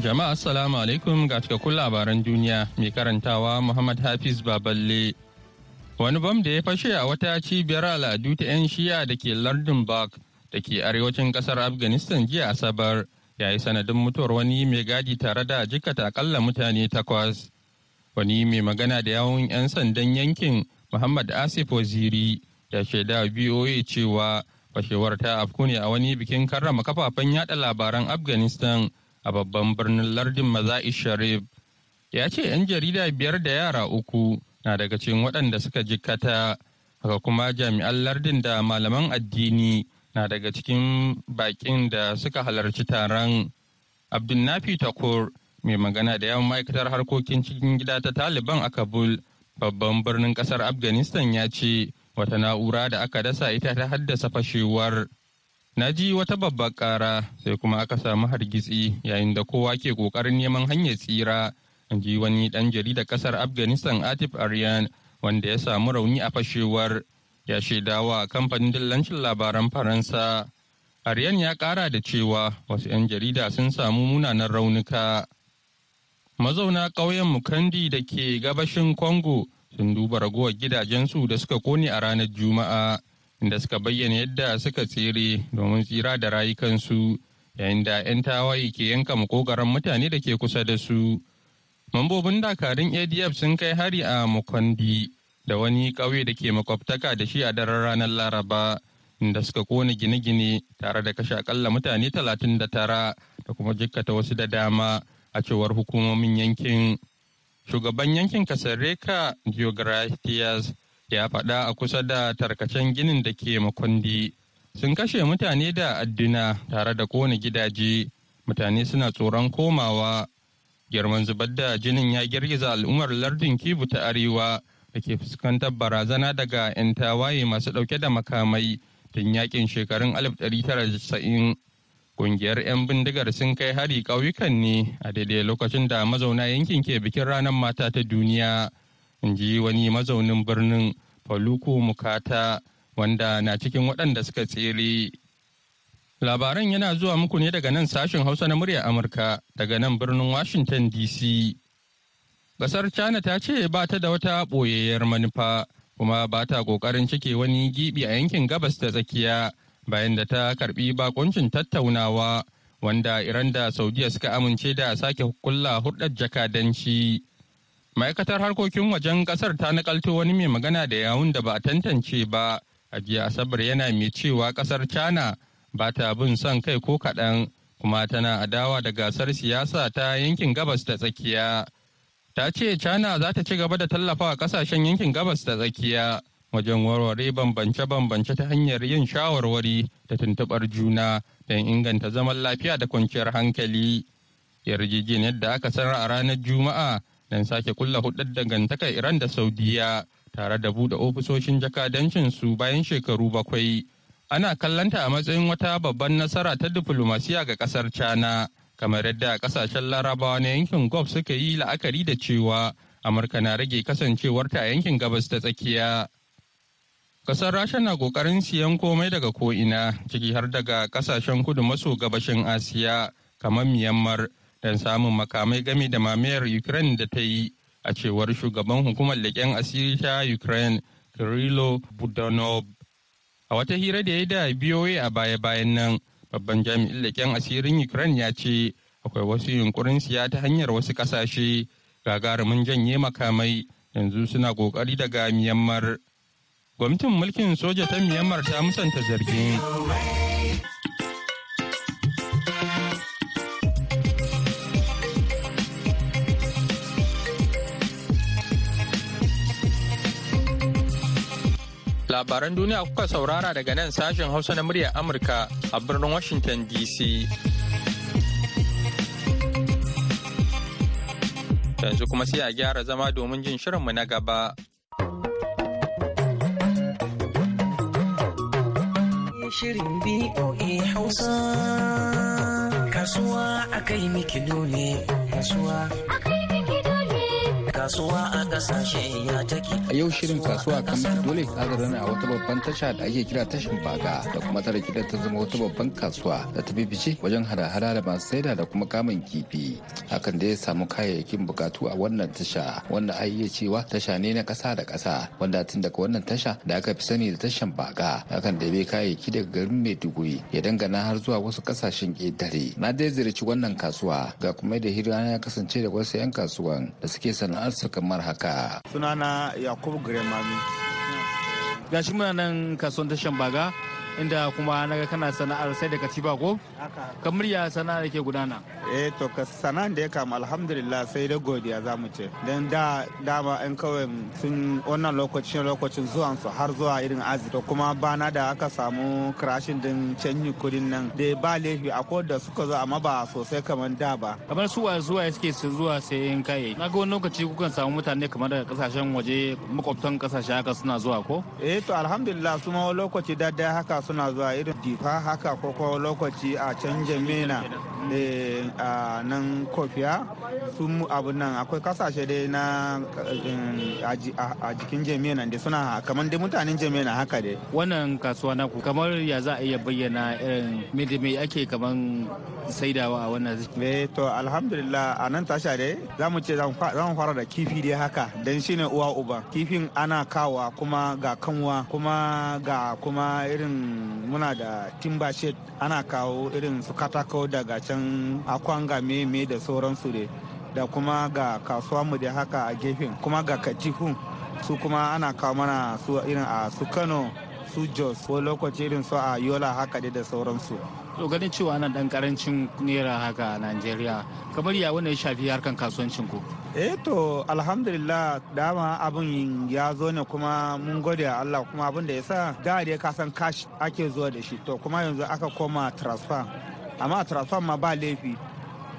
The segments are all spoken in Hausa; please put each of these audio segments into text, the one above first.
Jama'a assalamu alaikum ga cikakkun labaran duniya mai karantawa Muhammad Hafiz Baballe. Wani bam da ya fashe a wata cibiyar al'adu ta 'yan shiya da ke lardin Bak da ke arewacin ƙasar Afghanistan jiya Asabar ya yi sanadin mutuwar wani mai gadi tare da jikata akalla mutane takwas. Wani mai magana da yawon 'yan sandan yankin Muhammad Asif Waziri ya shaida BOA cewa fashewar ta afku ne a wani bikin karrama kafafen yada labaran Afghanistan a babban birnin lardin maza'i sharif. Ya ce 'yan jarida biyar da yara uku na daga cikin waɗanda suka jikkata haka kuma jami'an lardin da malaman addini na daga cikin baƙin da suka halarci taron. Abdulnafi takur mai magana da yawan ma'aikatar harkokin cikin gida ta taliban a kabul babban birnin ƙasar afghanistan ya ce wata na'ura da aka dasa ita ta haddasa fashewar Na ji wata babbar ƙara sai kuma aka samu hargitsi yayin da kowa ke ƙoƙarin neman hanyar tsira. In ji wani ɗan jarida ƙasar Afghanistan Atif Aryan wanda ya samu rauni a fashewar ya shaidawa kamfanin dillancin labaran Faransa. Aryan ya ƙara da cewa wasu 'yan jarida sun samu munanan raunuka. Mazauna ƙauyen Mukandi da ke gabashin Congo sun duba ragowar gidajensu da suka ƙone a ranar Juma'a. Inda suka bayyana yadda suka tsere domin tsira da rayukansu yayin da 'yan tawaye ke yanka makogaran mutane da ke kusa da su. Mambobin dakarun ADF sun kai hari a Mukwandi da wani ƙauye da ke makwabtaka da shi a daren ranar Laraba inda suka ƙone gine-gine tare da kashe akalla mutane talatin da tara da kuma jikkata wasu da dama a cewar hukumomin yankin. Shugaban yankin Kasareka Geographias ya faɗa a kusa da tarkacen ginin da ke makundi. Sun kashe mutane da adduna tare da ƙone gidaje. Mutane suna tsoron komawa. Girman zubar da jinin ya girgiza al'ummar lardin kibu ta arewa da ke fuskantar barazana daga 'yan tawaye masu ɗauke da makamai tun yaƙin shekarun 1990 Ƙungiyar 'yan bindigar sun kai hari ƙauyukan ne a daidai lokacin da mazauna yankin ke bikin ranar mata ta duniya. In ji wani mazaunin birnin Faluku Mukata wanda na cikin waɗanda suka tsere. Labaran yana zuwa muku ne daga nan sashen Hausa na murya Amurka daga nan birnin Washington DC. Ƙasar China ta ce ba ta da wata ɓoyayyar manufa kuma ba ta ƙoƙarin cike wani gibi a yankin gabas da tsakiya bayan da ta karɓi bakuncin tattaunawa wanda Iran da Saudiya suka amince da sake kulla hurɗar jakadanci. Ma'aikatar harkokin wajen ƙasar ta nakalto wani mai magana da yawun da ba a tantance ba. A jiya asabar yana mai cewa ƙasar china ba ta bin son kai ko kaɗan kuma tana adawa da gasar siyasa ta yankin gabas da tsakiya. Ta ce china za ta ci gaba da tallafawa ƙasashen yankin gabas da tsakiya wajen warware bambance-bambance ta hanyar yin shawarwari da tuntuɓar juna don inganta zaman lafiya da kwanciyar hankali. Yarjejeniyar da aka sanar a ranar juma'a don sake kulla hudar dangantakar Iran da Saudiya tare da buɗe ofisoshin jakadancin su bayan shekaru bakwai. Ana kallanta a matsayin wata babban nasara ta diflomasiya ga ƙasar China, kamar yadda ƙasashen larabawa na yankin Gulf suka yi la'akari da cewa Amurka na rage kasancewarta a yankin gabas ta tsakiya. Kasar Rasha na ƙoƙarin siyan komai daga ko'ina, ciki har daga ƙasashen kudu maso gabashin Asiya, kamar Myanmar, don samun makamai game da mamayar Ukraine da ta yi a cewar shugaban hukumar leƙen asiri ta Ukraine Kirilo Budanov. A wata hira da ya da BOA a baya-bayan nan, babban jami'in leƙen asirin Ukraine ya ce akwai wasu yunkurin siya ta hanyar wasu ƙasashe gagarumin janye makamai yanzu suna ƙoƙari daga Myanmar. Gwamnatin mulkin soja ta Myanmar ta musanta zargin. Labaran duniya kuka saurara daga nan sashen Hausa na muryar Amurka a birnin Washington DC. Yanzu kuma sai a gyara zama domin jin shirinmu na gaba. Shirin BOA Hausa Kasuwa a kai mikido ne Kasuwa kasuwa a ƙasashe ya take. A yau shirin kasuwa kan dole ta rana a wata babban tasha da ake kira tashin baga da kuma tare gidan ta zama wata babban kasuwa da ta bibice wajen hada-hada da masu saida da kuma kamun kifi. Hakan da ya samu kayayyakin bukatu a wannan tasha wanda a iya cewa tasha ne na kasa da kasa wanda tun daga wannan tasha da aka fi sani da tashan baga hakan da bai kayayyaki daga garin Maiduguri ya dangana har zuwa wasu ƙasashen ƙetare. Na dai ziyarci wannan kasuwa ga kuma da hira ya kasance da wasu 'yan kasuwan da suke sana'ar su kamar haka. Sunana Yakubu Gremami. Gashi muna nan kasuwan tashan baga inda kuma na ga kana sana'ar sai da katiba ko? Kamar ya sana'ar ke gudana? Eh to ka sana'ar da ya kama alhamdulillah sai da godiya za mu ce. Don da dama yan kawai sun wannan lokacin lokacin zuwan su har zuwa irin azi to kuma bana da aka samu crashin din canji kuɗin nan da ba laifi a da suka zo amma ba sosai kamar da ba. Kamar su wa zuwa suke su zuwa sayan kayayyaki. Na ga wani lokaci kukan samu mutane kamar daga ƙasashen waje makwabtan ƙasashe haka suna zuwa ko? Eh to alhamdulillah su ma lokaci da haka suna zuwa irin difa haka ko ko lokaci a can jamena a nan kofiya sun abu nan akwai ƙasashe dai na a jikin jamena da suna kamar dai mutanen jamena haka dai. Wannan kasuwa naku kamar ya za a iya bayyana irin me ake kamar saidawa a wannan eh to alhamdulillah a nan tasha dai za mu ce za mu fara da kifi dai haka. Dan shine uwa uba. Kifin ana kawa kuma ga kanwa kuma ga kuma irin muna da timba shed ana kawo irin su katako daga can akwanga me da sauransu ne da kuma ga kasuwa mu da haka a gefen kuma ga katifu su kuma ana kawo mana su irin a su kano su jos ko lokaci irin su a yola haka da sauransu. To ganin cewa ana dan ƙarancin naira haka a najeriya kamar ya wanda ya shafi harkan kasuwancin ku? Eh to alhamdulillah dama abin ya zo ne kuma mun gode a Allah kuma abin da ya sa da dai ka san cash ake zuwa da shi. To kuma yanzu aka koma transfer. Amma transfer ma ba laifi.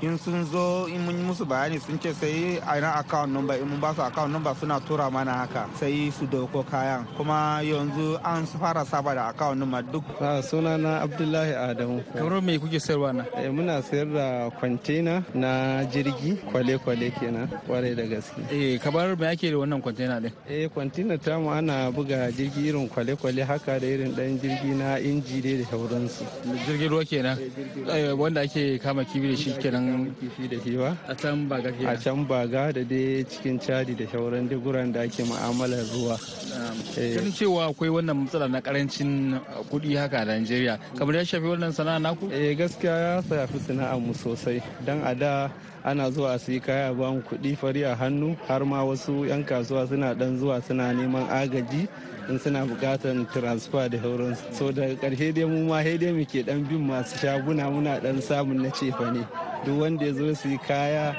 In sun zo in mun musu bayani sun ce sai a na account number in mun ba su account number suna tura mana haka sai su ɗauko kayan. Kuma yanzu an fara saba da account number duk. Suna na abdullahi adamu. Kamar me kuke sayarwa na eh, muna sayar da kwantena na jirgi kwale-kwale kenan ƙwarai da gaske. Eh kamar me ake da wannan kwantena din? Eh kwantena ta mu ana buga jirgi irin kwale-kwale haka da irin dan jirgi na inji dai da sauransu. Jirgin ruwa kenan? Wanda ake kama kibi da shi kenan kifi da hiwa a can baga a can baga da dai cikin cadi da shauran guran da ake mu'amalar ruwa. Ganin cewa akwai wannan matsala na ƙarancin kuɗi haka a Najeriya kamar ya shafi wannan sana'a naku? Eh gaskiya ya shafi sana'ar mu sosai. Dan a da ana zuwa su yi kaya ba mu kuɗi fari a hannu har ma wasu 'yan kasuwa suna dan zuwa suna neman agaji in suna buƙatar transfer da sauransu. So daga ƙarshe dai mu ma dai muke dan bin masu shaguna muna dan samun na cefa ne duk wanda ya zo su yi kaya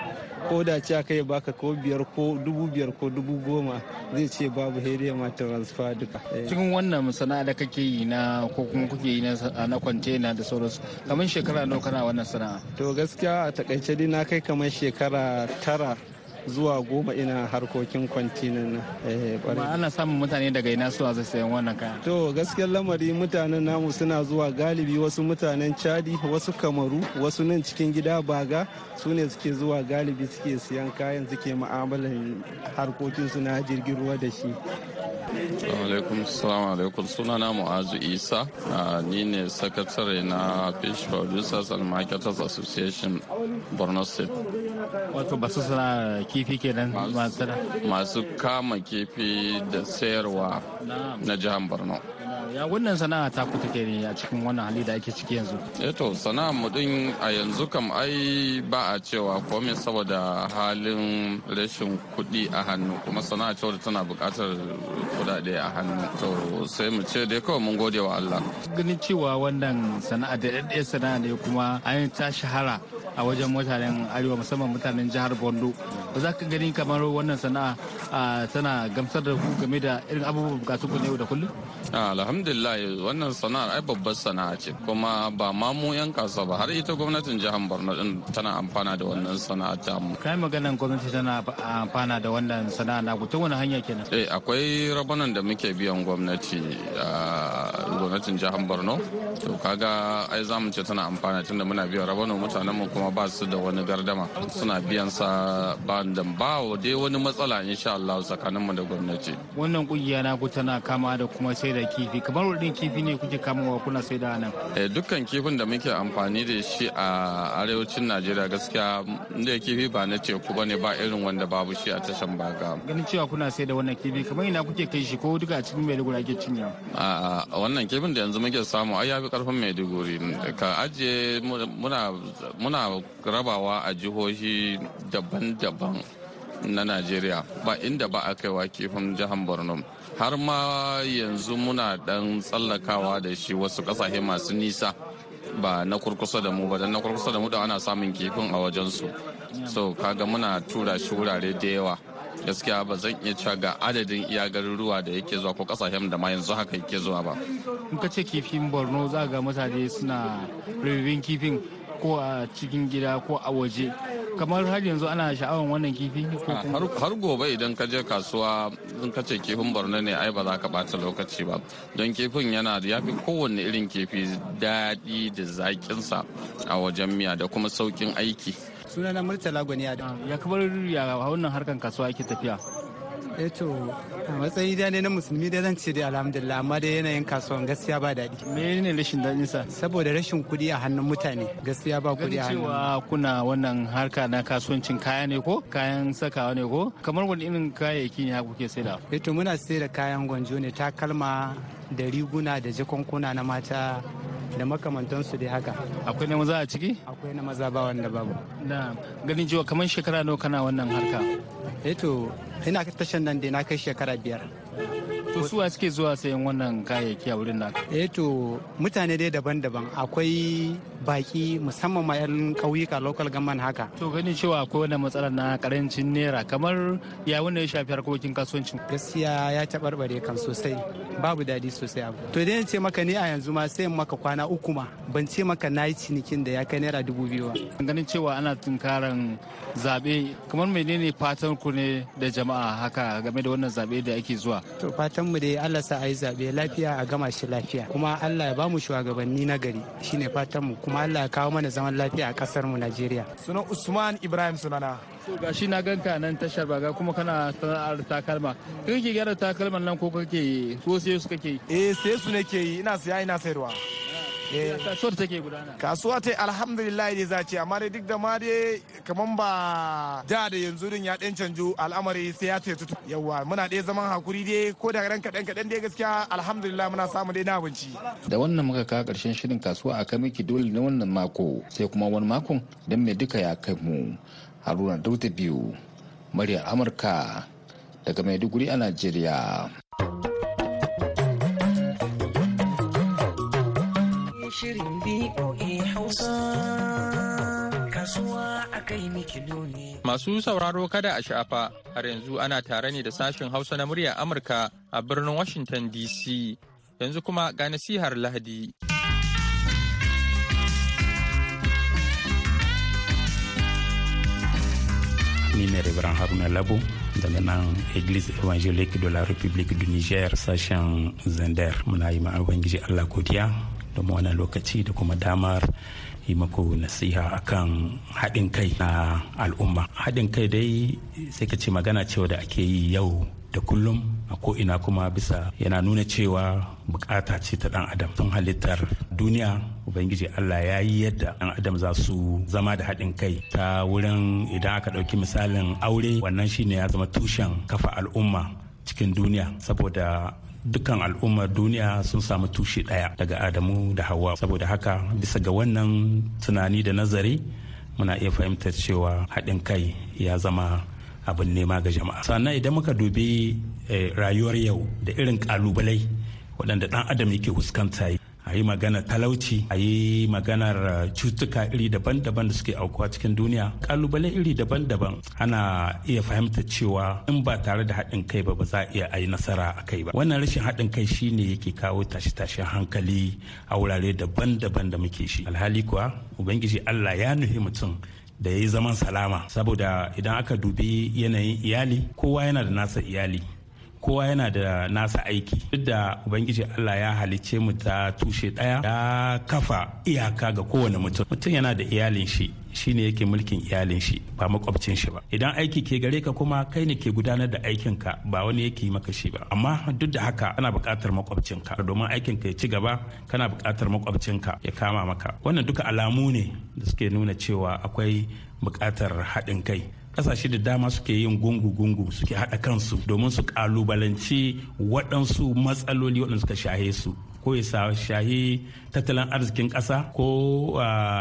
ko da ce aka yi baka ko biyar ko dubu biyar ko dubu goma zai ce babu hediya ma transfer duka. cikin wannan sana'a da kake yi na ko kuma kuke yi na kwantena da sauransu kamar shekara nawa kana wannan sana'a to gaskiya a taƙaice dai na kai kamar shekara tara zuwa goma ina harkokin kwantinan nan. Ba ana samun mutane daga ina suwa zai sayan wannan kaya. To gaskiyar lamari mutanen namu suna zuwa galibi wasu mutanen Chadi, wasu Kamaru, wasu nan cikin gida baga su ne suke zuwa galibi suke siyan kayan suke ma'amalan harkokin su na jirgin ruwa da shi. alaikum salamu alaikum suna na mu'azu isa ni ne sakatare na fish producers and marketers association borno state wato ba su sana kifi kenan masu masu kama kifi da sayarwa na jihar borno. Ya wannan sana'a ta ku take ne a cikin wannan hali da ake ciki yanzu? Eto sana'a mu din a yanzu kam ai ba a cewa komai saboda halin rashin kuɗi a hannu kuma sana'a ce wadda tana buƙatar kuɗaɗe a hannu. To sai mu ce dai kawai mun gode wa Allah. Ganin cewa wannan sana'a da ɗaya sana'a ne kuma an ta shahara a wajen mutanen arewa musamman mutanen jihar borno. Ba za ka gani kamar wannan sana'a tana gamsar da ku game da irin abubuwan bukatu ku yau da kullum? Alhamdulillah wannan sana'ar ai babbar sana'a ce. Kuma ba ma mu yan kasuwa ba har ita gwamnatin jihar borno din tana amfana da wannan sana'a ta mu. Kai maganan gwamnati tana amfana da wannan sana'a na ku ta wani hanya kenan? Eh akwai rabanan da muke biyan gwamnati gwamnatin jihar borno. To kaga ai za mu ce tana amfana tunda muna biyan rabanan mutanen mu kuma ba su da wani gardama. Suna biyan sa ba da ba dai wani matsala insha Allah tsakanin mu da gwamnati. Wannan ƙungiya na ku tana kama da kuma sai da kifi. Kamar wurin kifi ne kuke kamawa kuna sai da nan? Eh dukkan kifin da muke amfani da shi a arewacin Najeriya gaskiya inda kifi ba na teku ba ne ba irin wanda babu shi a tashan baga. Ganin cewa kuna sai da wannan kifi kamar ina kuke kai shi ko duka a cikin Maiduguri ake cinya a wannan kifin da yanzu muke samu ai yafi ƙarfin Maiduguri. Ka ajiye muna muna rabawa a jihohi daban-daban na Najeriya. Ba inda ba a kaiwa kifin jihar Borno. Har ma yanzu muna dan tsallakawa da shi wasu ƙasashe masu nisa. Ba na kurkusa da mu ba dan na kurkusa da mu da ana samun kifin a wajensu. So kaga muna tura shi wurare da yawa. Gaskiya ba zan iya cewa ga adadin iya garuruwa da yake zuwa ko ƙasashen da ma yanzu haka yake zuwa ba. In ka ce kifin borno za ga mutane suna rububin kifin ko a cikin gida ko a waje. Kamar har yanzu ana sha'awar wannan kifi har gobe idan ka je kasuwa in ka ce kifin borno ne ai ba za ka bata lokaci ba. Don kifin yana da yafi kowanne irin kifi daɗi da zaƙinsa a wajen miya da kuma sauƙin aiki. Sunana murtala gwani ya kamar ya wannan harkan kasuwa yake tafiya? Eto a matsayi da ne na musulmi da zan ce dai alhamdulillah amma dai yanayin kasuwan gaskiya ba daɗi. Me ne rashin daɗin sa saboda rashin kuɗi a hannun mutane gaskiya ba kuɗi a hannun cewa kuna wannan harka na kasuwancin kaya ne ko? Kayan sakawa ne ko? Kamar wani irin kayayyaki ne kuke saida? Eto muna sai da kayan gwanjo ne takalma da riguna da jakunkuna na mata. Da makamantansu dai haka. Akwai na maza a ciki? Akwai na maza ba wanda babu. Na ganin cewa kamar shekara nawa kana wannan harka? Eto ina tashan nan dai na kai shekara biyar. To suwa suke zuwa sayan wannan kayayyaki a wurin naka? Eh to mutane dai daban-daban. Akwai baki musamman ma yan ƙauyuka local government haka. To gani cewa akwai wannan matsala na ƙarancin naira kamar ya wanda ya shafi harkokin kasuwancin? Gaskiya ya taɓarɓare kan sosai. Babu daɗi sosai abu. To idan ce maka ni a yanzu ma sai maka kwana uku ma. Ban ce maka na yi cinikin da ya kai naira dubu biyu ba. Ganin cewa ana tunkaran zaɓe. Kamar menene fatan ku ne da jama'a haka game da wannan zaɓe da ake zuwa? To fatan mu dai Allah sa a yi zaɓe lafiya a gama shi lafiya. Kuma Allah ya ba mu shugabanni na gari. Shine fatan mu. Kuma Allah ya kawo mana zaman lafiya a ƙasar mu Najeriya. Sunan Usman Ibrahim sunana. To gashi na ganka nan tashar baga kuma kana sana'ar takalma. Kai kake gyara takalman nan ko kake ko sai su kake eh sai su nake yi. Ina siya ina sayarwa. Kasuwar take gudana. kasuwa ta alhamdulillah dai za ce amma dai duk da ma dai kaman ba da da yanzu din ya dan canju al'amari sai ya ce tutu yawa muna dai zaman haƙuri dai ko da ran kadan kadan dai gaskiya alhamdulillah muna samu dai na abinci. Da wannan muka kawo ƙarshen shirin kasuwa a miki dole na wannan mako sai kuma wani makon dan mai duka ya kai mu. Haruna dauda biyu muryar amurka daga maiduguri a najeriya. Masu sauraro kada a shafa har yanzu ana tare ne da sashen Hausa na murya Amurka a birnin Washington DC. Yanzu kuma ga nasihar Lahadi. Ni ne Reverend Haruna Labo daga nan Église Évangélique de la République du Niger sashen Zender. Muna yi ma Ubangiji Allah godiya domin wannan lokaci da kuma damar yi maku nasiha akan haɗin kai na al'umma. Haɗin kai dai sai ka ce magana cewa da ake yi yau da kullum a ko'ina kuma bisa yana nuna cewa buƙata ce ta ɗan adam. Tun halittar duniya ubangiji allah ya yi yadda ɗan adam za su zama da haɗin kai. Ta wurin idan aka ɗauki misalin aure wannan shine ya zama tushen kafa al'umma cikin duniya. Saboda dukkan al'ummar duniya sun samu tushe ɗaya daga adamu da hawa saboda haka bisa ga wannan tunani da nazari muna iya fahimtar cewa haɗin kai ya zama abin nema ga jama'a. Sannan idan muka dubi rayuwar yau da irin ƙalubalai waɗanda ɗan adam yake fuskanta a yi maganar talauci a yi maganar cutuka iri daban-daban da suke aukuwa cikin duniya. Kalubale iri daban-daban ana iya fahimtar cewa in ba tare da haɗin kai ba ba za a iya a yi nasara a kai ba. Wannan rashin haɗin kai shine yake kawo tashe-tashen hankali a wurare daban-daban da muke shi. Alhali kuwa ubangiji allah ya nufi mutum da ya yi zaman salama. Saboda idan aka dubi yanayin iyali kowa yana da nasa iyali. Kowa yana da nasa aiki. Duk da ubangiji allah ya halicce mu ta tushe ɗaya ya kafa iyaka ga kowane mutum. Mutum yana da iyalin shi shine yake mulkin iyalin shi ba makwabcin shi ba. Idan aiki ke gare ka kuma kai ne ke gudanar da aikin ka ba wani yake maka shi ba. Amma duk da haka ana buƙatar makwabcin ka domin aikin ka ya ci gaba kana buƙatar makwabcin ka ya kama maka. Wannan duka alamu ne da suke nuna cewa akwai buƙatar haɗin kai. Ƙasashe da dama suke yin gungu-gungu suke haɗa kansu domin su kalubalanci waɗansu matsaloli waɗanda suka shahe su. Ko ya shahi tattalin arzikin ƙasa ko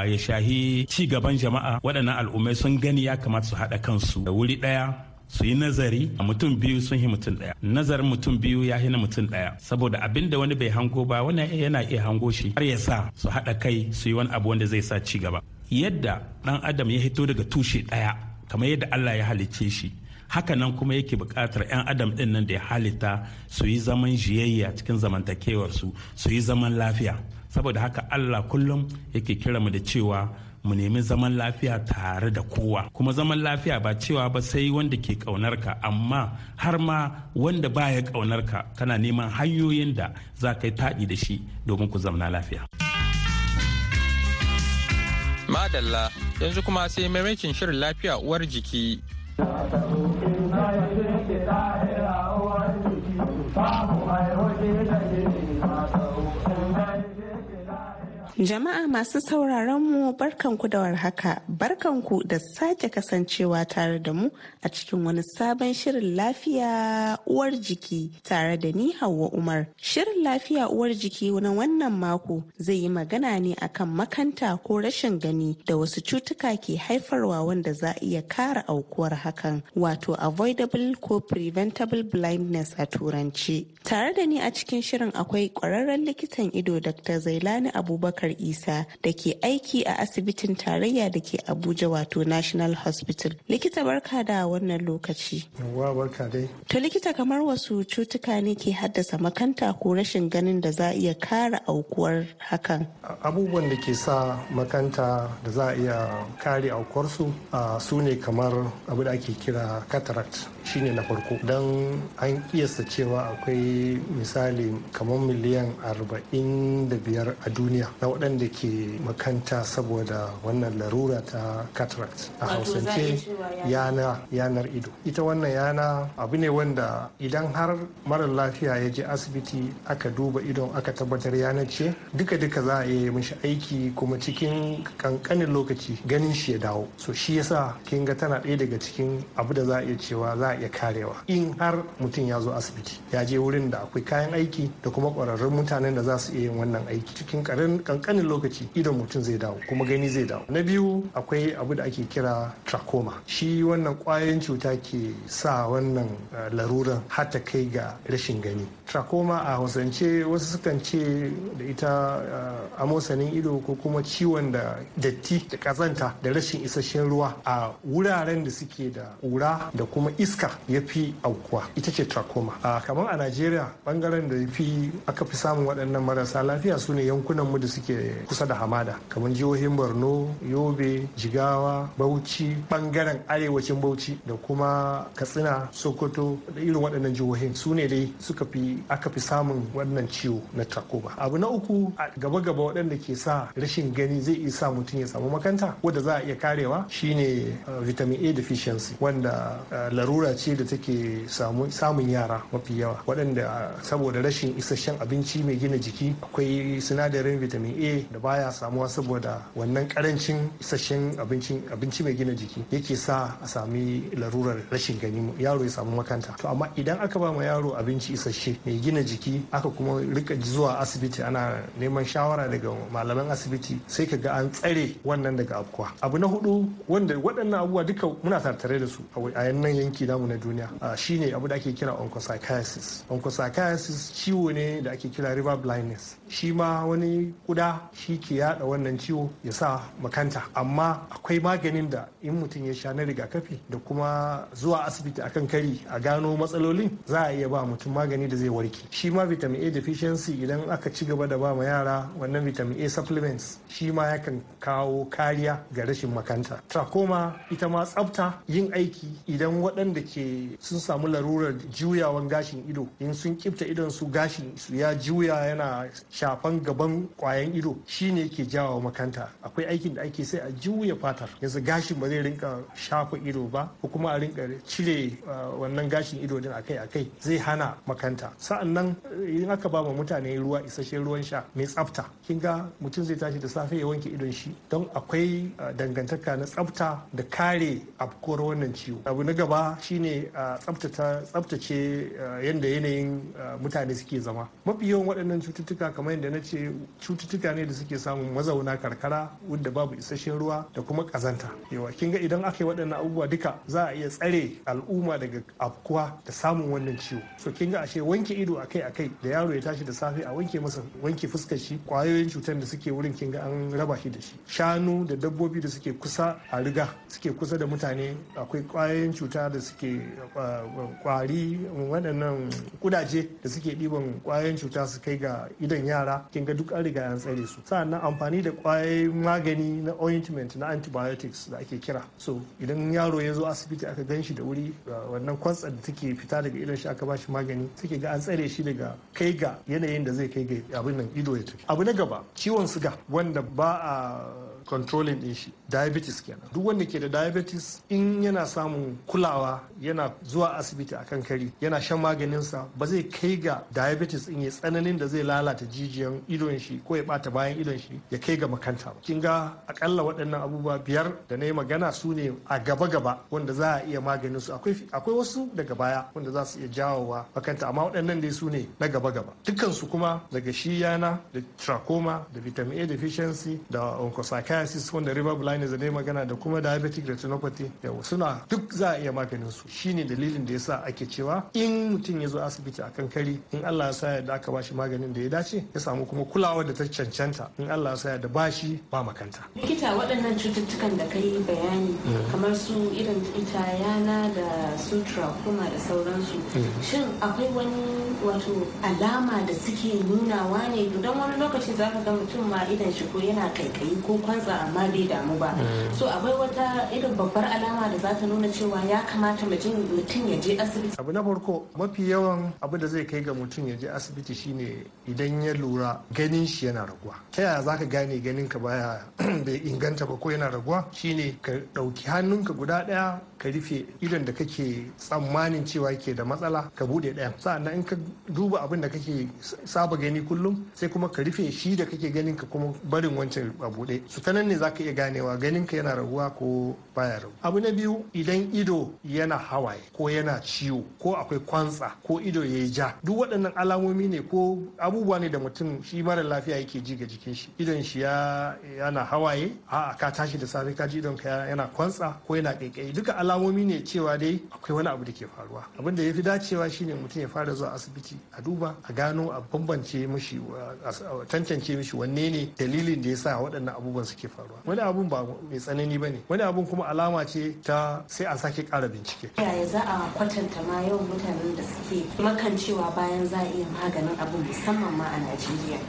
ya shahi ci gaban jama'a. Waɗannan al'ummai sun gani ya kamata su haɗa kansu. Da wuri ɗaya su yi nazari a mutum biyu sun yi mutum ɗaya. Nazarin mutum biyu ya hina mutum ɗaya. Saboda abin da wani bai hango ba wani yana iya hango shi har ya sa su haɗa kai su yi wani abu wanda zai sa ci gaba yadda ɗan adam ya hito daga tushe ɗaya kamar yadda Allah ya halicce shi. Hakanan kuma yake buƙatar 'yan adam ɗin nan da ya halitta su yi zaman jiyayya cikin zamantakewarsu su yi zaman lafiya. Saboda haka Allah kullum yake kira mu da cewa mu nemi zaman lafiya tare da kowa. Kuma zaman lafiya ba cewa ba sai wanda ke ƙaunar ka amma har ma wanda baya ƙaunar ka kana neman hanyoyin da za ka yi taɗi da shi domin ku zamna lafiya. Madalla. Yanzu kuma sai maimakin shirin lafiya uwar jiki. Jama'a masu sauraron mu barkanku da warhaka, barkanku da sake kasancewa tare da mu a cikin wani sabon shirin lafiya uwar jiki tare da ni Hauwa Umar. Shirin lafiya uwar jiki na wannan mako zai yi magana ne akan makanta ko rashin gani da wasu cutuka ke haifarwa wanda za a iya kara aukuwar hakan wato avoidable ko preventable blindness a turanci. Tare da ni a cikin shirin akwai likitan ido Dr. Zailani Abubakar Isa da ke aiki a asibitin tarayya da ke Abuja wato National Hospital. Likita barka da wannan lokaci. Yawwa barka dai. To likita kamar wasu cutuka ne ke haddasa makanta ko rashin ganin da za a iya kara aukuwar hakan. Abubuwan da ke sa makanta da za a iya kare aukuwarsu su ne kamar abu da ake kira cataract shine na farko don an kiyasta cewa akwai misali kamar miliyan 45 a duniya na waɗanda ke makanta saboda wannan larura ta cataract a hausance yana yanar ido. Ita wannan yana abu ne wanda idan har mara lafiya ya je asibiti aka duba idon aka tabbatar yanar ce duka-duka za a iya mishi aiki kuma cikin kankanin lokaci ganin shi ya dawo. So shi yasa kin ga tana ɗaya daga cikin abu da za a iya cewa za a iya karewa in har mutum ya zo asibiti. Ya je wurin da akwai kayan aiki da kuma ƙwararrun mutanen da za su iya yin wannan aiki. Cikin kankanin lokaci idon mutum zai dawo kuma gani zai dawo. Na biyu akwai abu da ake kira trachoma. Shi wannan ƙwayoyin cuta ke sa wannan laruran har ta kai ga rashin gani. Trachoma a hausance wasu sukan ce da ita amosanin ido ko kuma ciwon da datti da kazanta da rashin isasshen ruwa a wuraren da suke da ƙura da kuma iska ya fi aukuwa. Ita ce trachoma. A kamar a najeriya ɓangaren da fi aka fi samun waɗannan marasa lafiya su ne yankunan mu da suke kusa da hamada. Kamar jihohin borno yobe jigawa bauchi ɓangaren arewacin bauchi da kuma katsina sokoto da irin waɗannan jihohin. Su ne dai suka fi aka fi samun wannan ciwo na trachoma abu na uku a gaba-gaba waɗanda ke sa rashin gani zai iya sa mutum ya samu makanta wadda za a iya karewa shine vitamin a deficiency wanda larura ce da take samun yara mafi yawa. Waɗanda saboda rashin isasshen abinci mai gina jiki akwai sinadarin vitamin a da baya samuwa saboda wannan ƙarancin isasshen abinci mai gina jiki yake sa a sami larurar rashin gani. Yaro ya samu makanta. To amma idan aka ba ma yaro abinci isasshe mai gina jiki aka kuma riƙa zuwa asibiti ana neman shawara daga malaman asibiti sai ka ga an tsare wannan daga afkuwa. Abu na huɗu wanda waɗannan abubuwa duka muna tattare da su a yannan yanki namu na duniya shine abu da ake kira onchocerciasis onchocerciasis ciwo ne da ake kira river blindness. Shi ma wani kuda shi ke yada wannan ciwo ya sa makanta. Amma akwai maganin da in mutum ya sha na rigakafi da kuma zuwa asibiti akan kari a gano matsalolin za a iya ba mutum magani da zai warke. Shi ma vitamin a deficiency idan aka ci gaba da ba ma yara wannan vitamin a supplements shi ma yakan kawo kariya ga rashin makanta. Trachoma ita ma tsafta yin aiki idan waɗanda ke sun samu larurar juyawan gashin ido in sun kifta idon su gashin su ya juya yana shafan gaban kwayan ido shine ke jawo makanta. Akwai aikin da ake sai a juya fatar. Yanzu gashin ba zai rinka shafa ido ba ko kuma a rinka cire wannan gashin ido din akai akai zai hana makanta. Sa'annan idan aka ba ma mutane ruwa isasshen ruwan sha mai tsafta kin ga mutum zai tashi da safe ya wanke idon shi. Don akwai dangantaka na tsafta da kare afkuwar wannan ciwo. Abu na gaba shine tsaftace yadda yanayin mutane suke zama. Mafi yawan waɗannan cututtuka kamar yadda na ce cututtuka ne da suke samun mazauna karkara wadda babu isasshen ruwa da kuma ƙazanta. Yawa kin ga idan aka yi waɗannan abubuwa duka za a iya tsare al'umma daga afkuwa da samun wannan ciwo. So kin ga ashe wanke ido akai akai da yaro ya tashi da safe a wanke masa wanke fuskar shi ƙwayoyin cutar da suke wurin kin ga an raba shi da shi. Shanu da dabbobi da suke kusa a riga suke kusa da mutane akwai ƙwayoyin cuta da suke kwari waɗannan kudaje da suke ɗiban ƙwayoyin cuta su kai ga idon yara. Kin ga duk an riga an tsare su. Sa'annan amfani da ƙwayoyin magani na ointment na antibiotics da ake kira. So idan yaro ya zo asibiti aka gan shi da wuri wannan kwatsar da take fita daga idon shi aka ba shi magani take ga an tsare shi daga kai ga yanayin da zai kai ga abin nan ido ya tafi. Abu na gaba ciwon suga wanda ba a controlling din shi diabetes kenan. Duk wanda ke da diabetes in yana samun kulawa yana zuwa asibiti akan kari yana shan maganinsa ba zai kai ga diabetes in ya tsananin da zai lalata jijiyan idon shi ko ya bata bayan idon shi ya kai ga makanta ba. Kin ga akalla waɗannan abubuwa biyar da na yi magana su ne a gaba gaba wanda za a iya maganin su akwai wasu daga baya wanda za su iya jawowa makanta amma waɗannan dai su ne na gaba gaba. Dukkan su kuma daga shi yana da trachoma da vitamin A deficiency da onchocerciasis wanda river blindness da yi magana da kuma diabetic retinopathy yawa suna duk za a iya maganin su shine dalilin da yasa ake cewa in mutum ya zo asibiti akan kari in Allah ya sa da aka bashi maganin da ya dace ya samu kuma kulawa da ta cancanta. In Allah ya sa da bashi ba makanta. Likita waɗannan cututtukan da kai bayani kamar su irin ita yana da su trachoma da sauransu. Shin akwai wani wato alama da suke nunawa ne? Don wani lokaci za ka ga mutum ma idan shi ko yana kaikayi ko kwantsa amma bai damu ba. So akwai wata irin babbar alama da za ta nuna cewa ya kamata mutum ya je asibiti. Abu na farko mafi yawan abu da zai kai ga mutum ya je asibiti shine idan ya lura ganin shi yana raguwa. Ta yaya zaka gane ganin ka baya bai inganta ba ko yana raguwa? Shine ka ɗauki hannunka guda ɗaya ka rufe idon da kake tsammanin cewa ke da matsala ka buɗe ɗayan. Sa'annan in ka duba abin da kake saba gani kullum sai kuma ka rufe shi da kake ganin ka kuma barin wancan a buɗe su ta nan ne zaka iya ganewa ganin ka yana raguwa ko baya ragu abu na biyu idan ido yana hawaye ko yana ciwo ko akwai kwantsa ko ido yayi ja duk waɗannan alamomi ne ko abubuwa ne da mutum shi mara lafiya yake ji ga jikin shi. Idon shi ya yana hawaye a ka tashi da safe ka ji idon ka yana kwantsa ko yana kaikayi duka alamomi ne cewa dai akwai wani abu da ke faruwa. Abin da ya fi dacewa shine mutum ya fara zuwa asibiti a duba a gano a bambance mishi a tantance mishi wanne ne dalilin da ya sa waɗannan abubuwan suke faruwa. Wani abun ba mai tsanani ba ne. Wani abun kuma alama ce ta sai an sake ƙara bincike. Yaya za a kwatanta ma yawan mutanen da suke makancewa bayan za a iya maganin abu musamman ma a najeriya?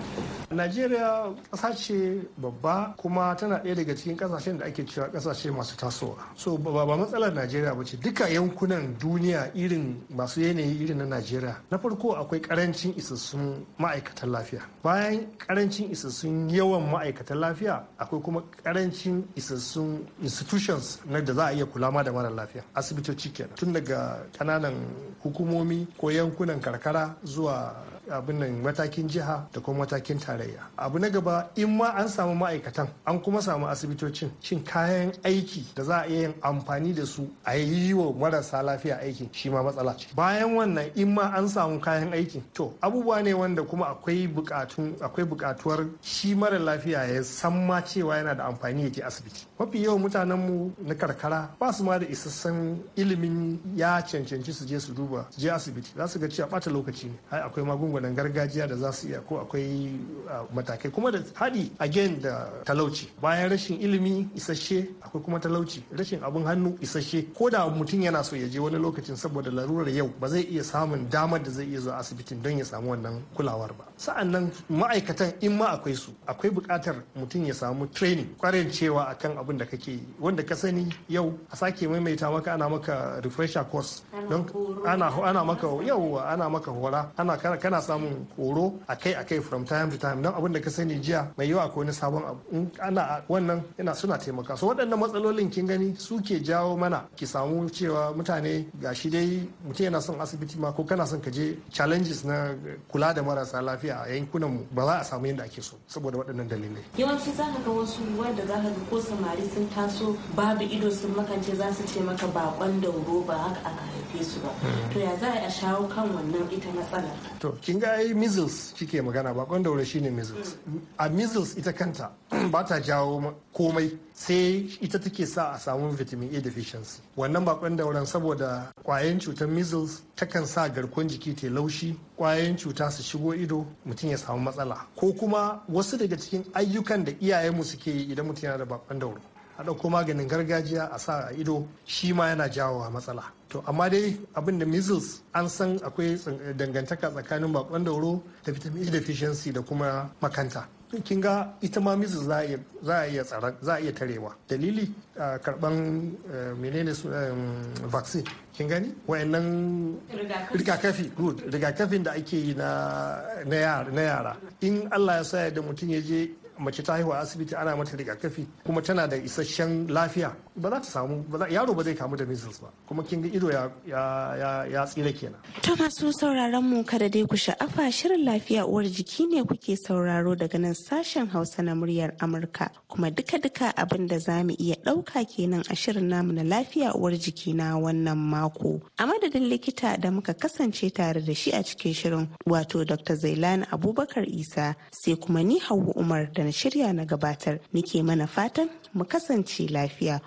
Najeriya ƙasa ce babba kuma tana ɗaya daga cikin ƙasashen da ake cewa ƙasashe masu tasowa. So ba matsalar Najeriya ba ce duka yankunan duniya irin masu yanayi irin na Najeriya. Na farko akwai ƙarancin isassun ma'aikatan lafiya. Bayan ƙarancin isassun yawan ma'aikatan lafiya akwai kuma ƙarancin isassun institutions na da za a iya kula ma da mara lafiya. Asibitoci kenan tun daga ƙananan hukumomi ko yankunan karkara zuwa abin nan matakin jiha da kuma matakin tarayya. Abu na gaba in ma an samu ma'aikatan an kuma samu asibitocin shin kayan aiki da za a iya yin amfani da su a yi wa marasa lafiya aikin shi ma matsala ce. Bayan wannan in ma an samu kayan aikin to abubuwa ne wanda kuma akwai bukatun akwai bukatuwar shi mara lafiya ya san ma cewa yana da amfani ya je asibiti. Mafi yawan mutanen mu na karkara ba su ma da isassan ilimin ya cancanci su je su duba su je asibiti. Za su ga cewa bata lokaci ne. Ai akwai magungunan gargajiya da za su iya ko akwai matakai. Kuma da haɗi again da talauci. Bayan rashin ilimi isasshe akwai kuma talauci. Rashin abin hannu isasshe. Ko da mutum yana so ya je wani lokacin saboda larurar yau ba zai iya samun damar da zai iya zuwa asibitin don ya samu wannan kulawar ba. Sa'an nan ma'aikatan in ma akwai su akwai buƙatar mutum ya samu training ƙwarin cewa akan abin da kake yi. Wanda ka sani yau a sake maimaita maka ana maka refresher course. Don ana ana maka yau ana maka hora. Ana kana samun horo akai akai from time to time. Don abin da ka sani jiya mai yawa ko wani sabon abu. In ana wannan yana suna taimaka. So waɗannan matsalolin kin gani su ke jawo mana ki samu cewa mutane gashi dai mutum yana son asibiti ma ko kana son ka je challenges na kula da marasa lafiya a yankunan mu ba za a samu yadda ake so saboda waɗannan dalilai. Yawanci za ka ga wasu wanda za ka ga ko samari sun taso babu ido sun makance za su ce maka bakon dauro ba haka aka haife su ba. To ya za a shawo kan wannan ita matsalar? To kin ga ai measles kike magana bakon dauro shine measles. A measles ita kanta ba ta jawo komai sai ita take sa a samu vitamin A deficiency. Wannan bakon dauran saboda kwayan cutar measles takan sa garkuwar jiki ta laushi ƙwayoyin cuta su shigo ido mutum ya samu matsala. Ko kuma wasu daga cikin ayyukan da iyayenmu suke yi idan mutum yana da bakon dauro a ɗauko maganin gargajiya a sa a ido shi ma yana jawowa matsala. To amma dai abin da measles an san akwai dangantaka tsakanin bakon dauro da vitamin A deficiency da kuma makanta. Kin ga ita ma measles za a iya tsara za a iya tarewa. Dalili karɓan menene su vaccine. Kin gani? Wayannan rigakafi. good. Rigakafin da ake yi na yara. In Allah ya sa da mutum ya je mace ta haihuwa asibiti ana mata rigakafi kuma tana da isasshen lafiya ba za ta samu yaro ba zai kamu da measles ba. Kuma kin ga ido ya ya tsira kenan. To masu sauraron mu kada dai ku sha'afa shirin lafiya uwar jiki ne kuke sauraro daga nan sashen Hausa na muryar Amurka. Kuma duka duka abin da za mu iya ɗauka kenan a shirin namu na lafiya uwar jiki na wannan mako. A madadin likita da muka kasance tare da shi a cikin shirin wato Dr. Zailani Abubakar Isa sai kuma ni Hauwa Umar da shirya na gabatar nike mana fatan mu kasance lafiya.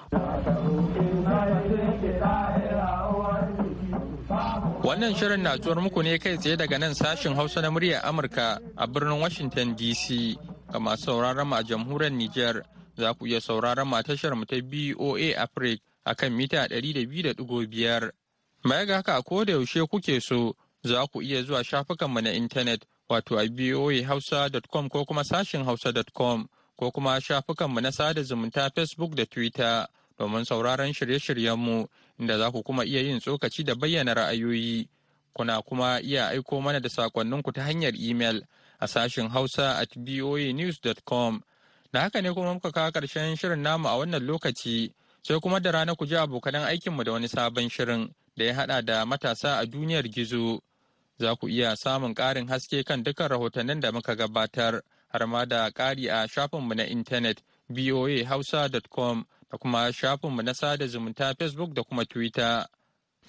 Wannan shirin na zuwar muku ne kai tsaye daga nan sashin Hausa na muryar Amurka a birnin Washington DC. Ga masu sauraron a jamhuriyar Nijar za ku iya sauraron ma tashar mu ta BOA Africa a kan mita 200.5. Baya ga haka ko da yaushe kuke so za ku iya zuwa shafukanmu na intanet wato a boahausa.com ko kuma sashin hausa.com ko kuma shafukanmu na sada zumunta Facebook da Twitter domin sauraron shirye-shiryenmu inda za ku kuma iya yin tsokaci da bayyana ra'ayoyi. Kuna kuma iya aiko mana da sakonninku ta hanyar imel a sashin hausa at boanews.com. Da haka ne kuma muka kawo ƙarshen shirin namu a wannan lokaci sai kuma da rana ku ji abokanan aikinmu da wani sabon shirin da ya haɗa da matasa a duniyar gizo. Za ku iya samun ƙarin haske kan dukkan rahotannin da muka gabatar har ma da ƙari a shafinmu na intanet voahausa.com da kuma shafinmu na sada zumunta facebook da kuma twitter.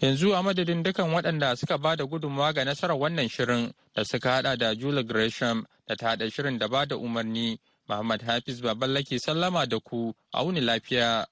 Yanzu a madadin dukan waɗanda suka ba da gudunmawa ga nasarar wannan shirin da suka hada da julie gresham da ta haɗa shirin da ba da umarni muhammad hafiz baballake sallama da ku a wuni lafiya.